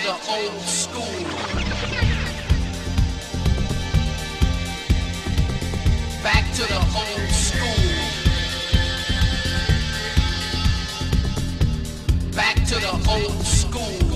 the old school. Back to the old school. Back to the old school.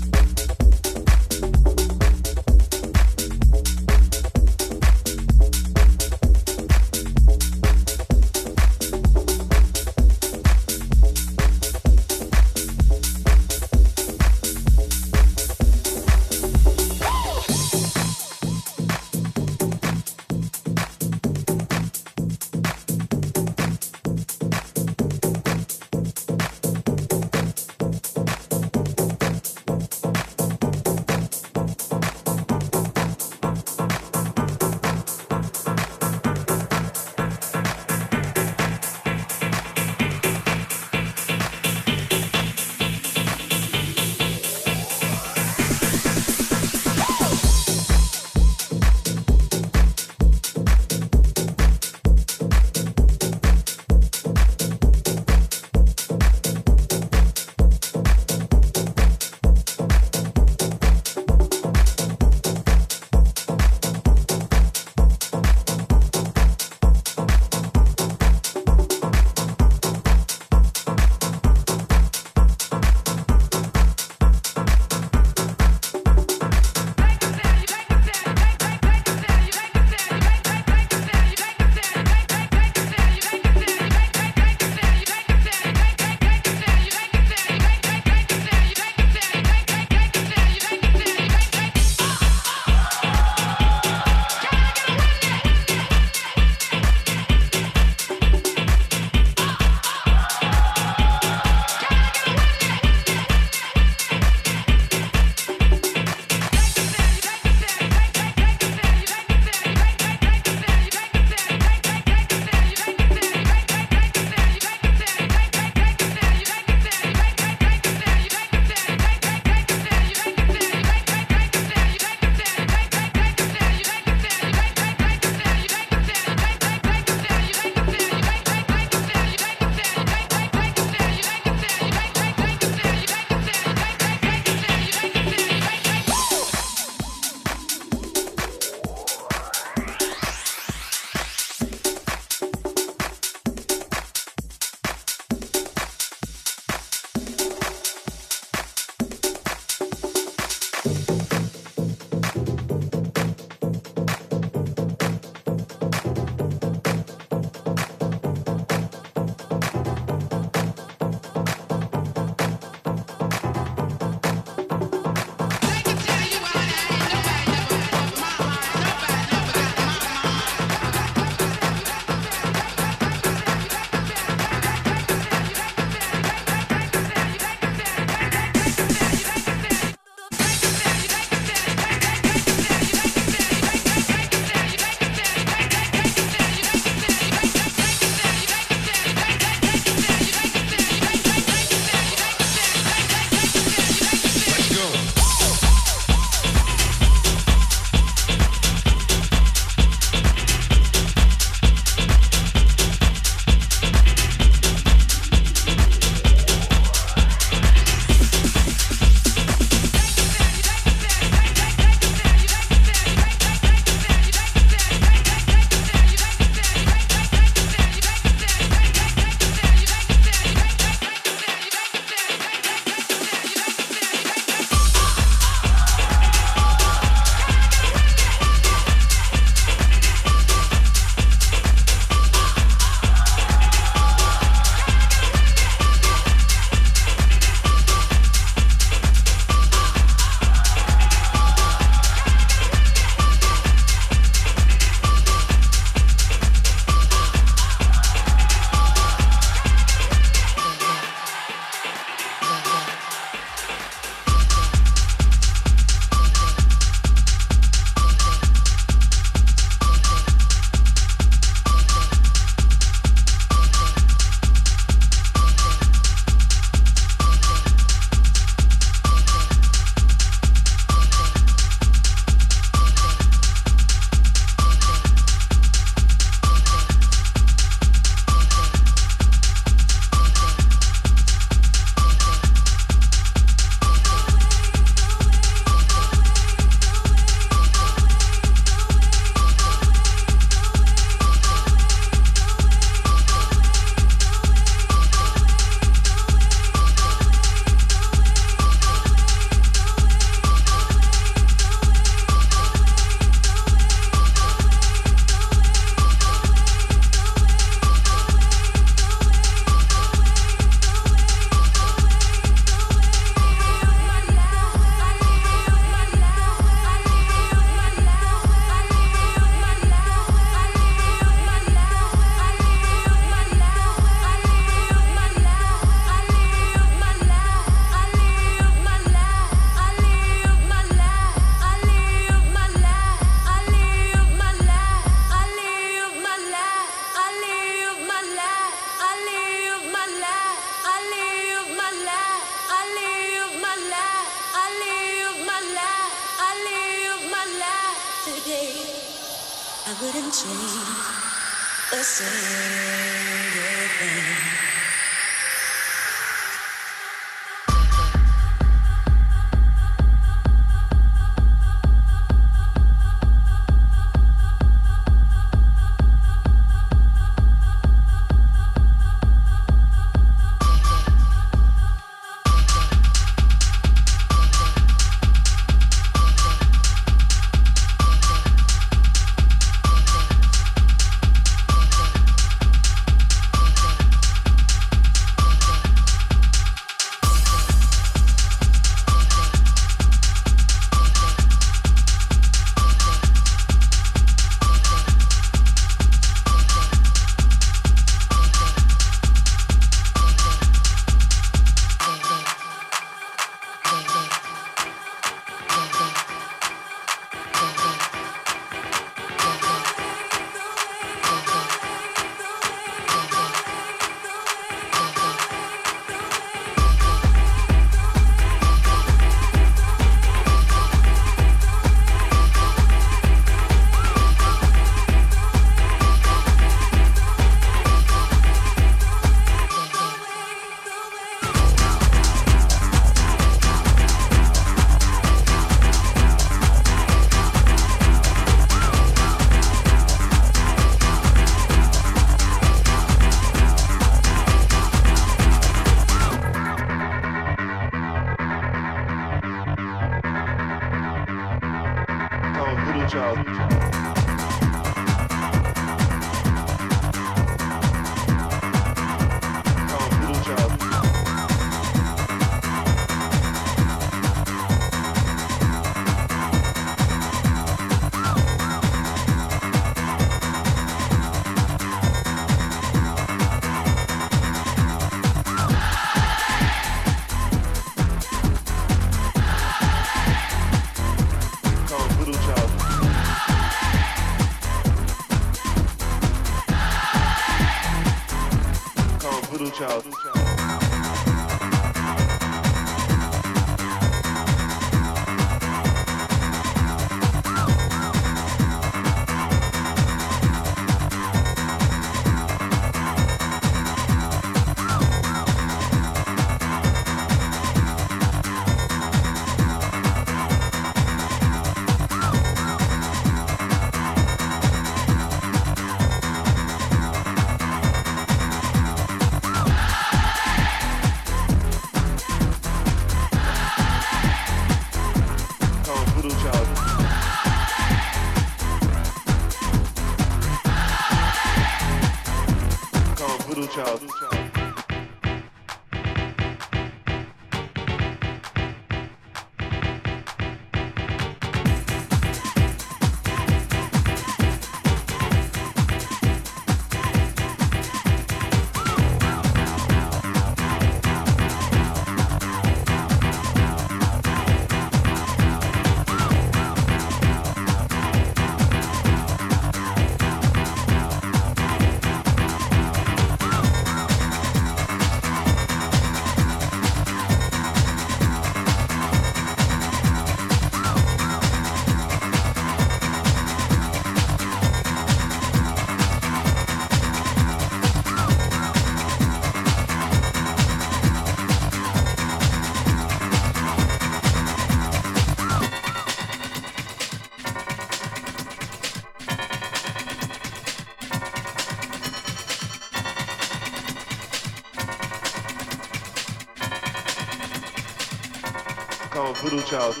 Voodoo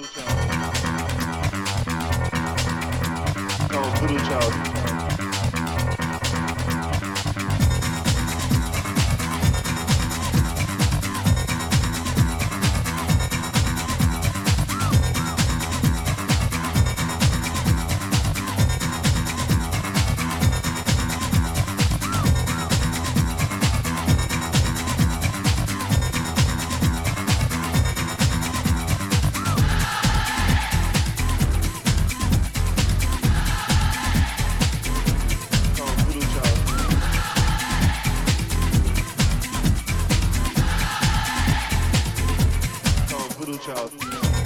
Thank you.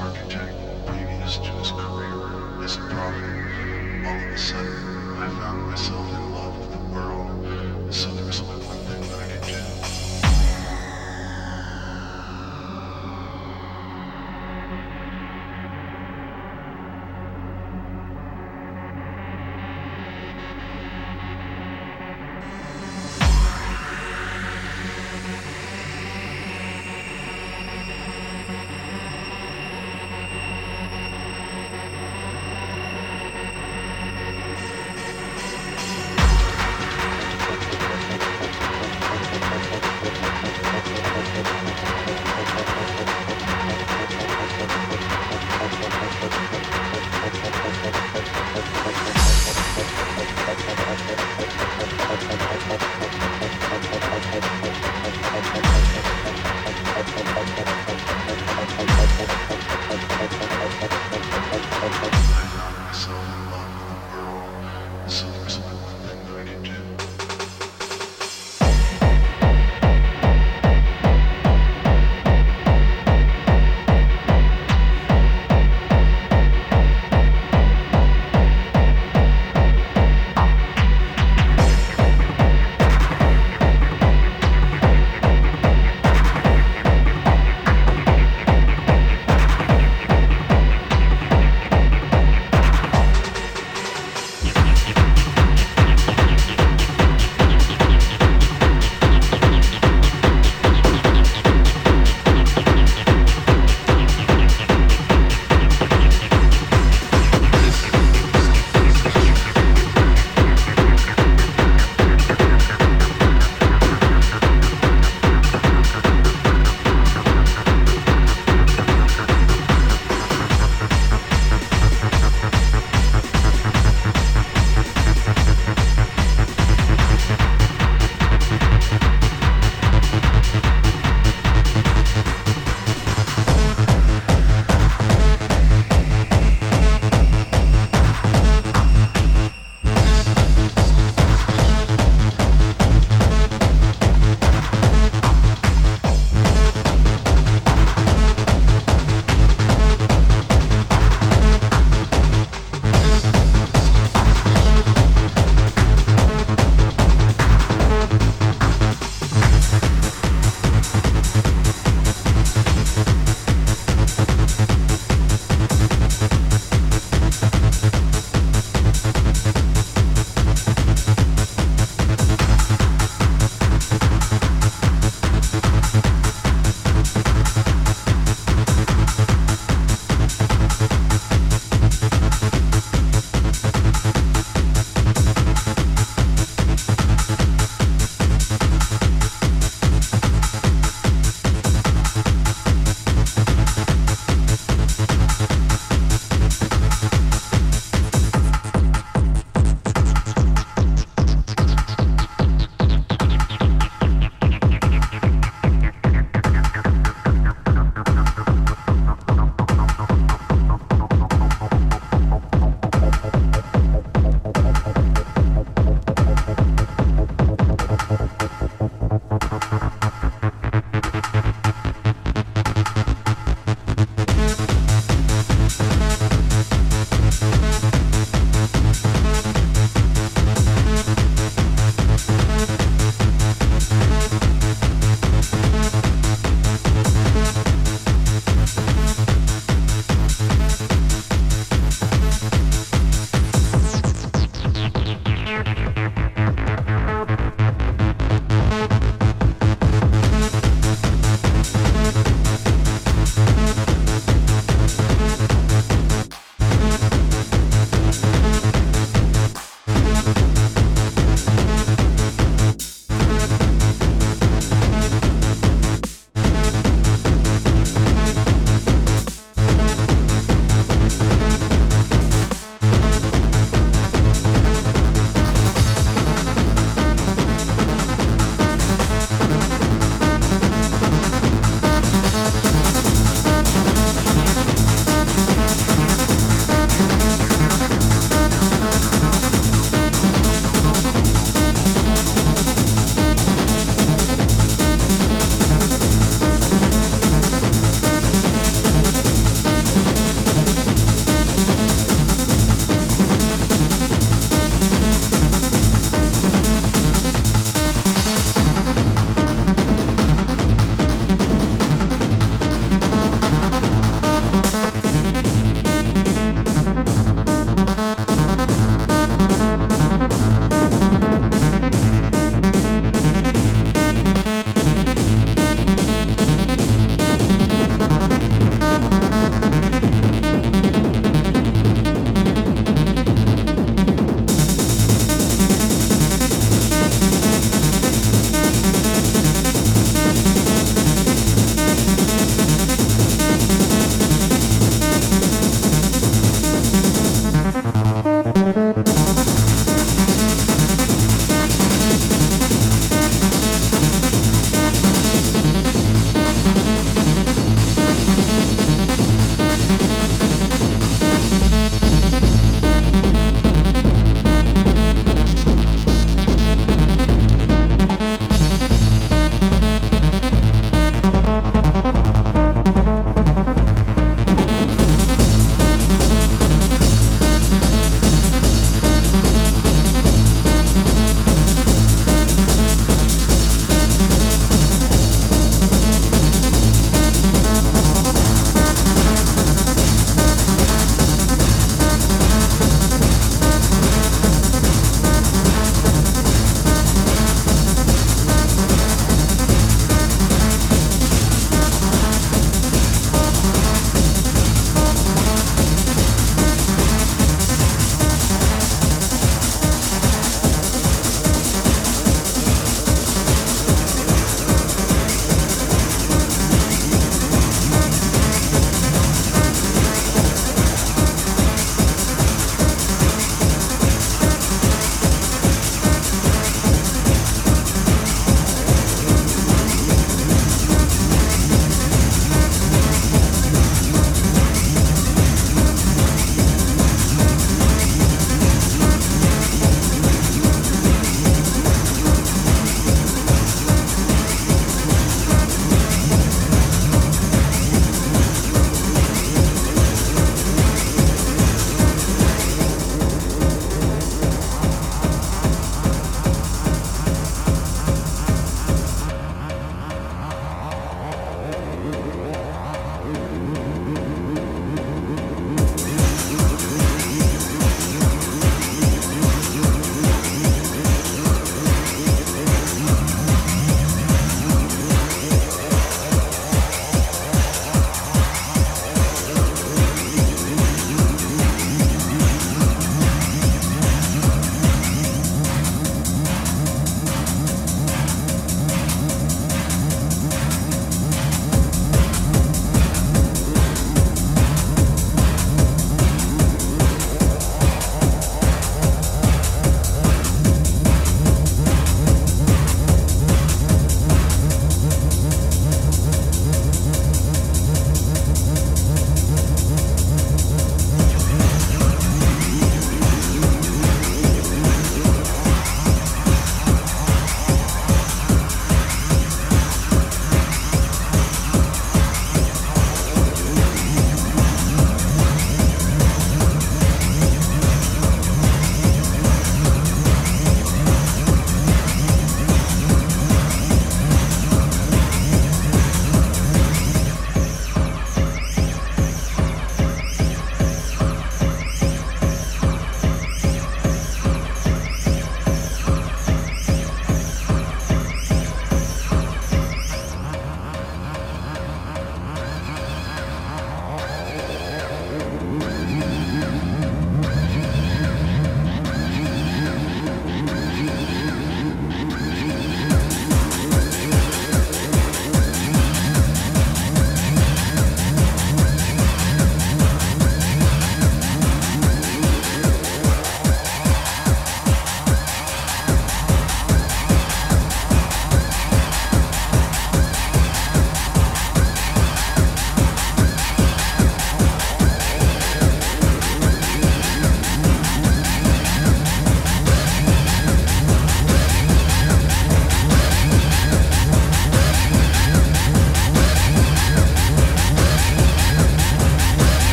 architect previous to his career as a prophet, all of a sudden I found myself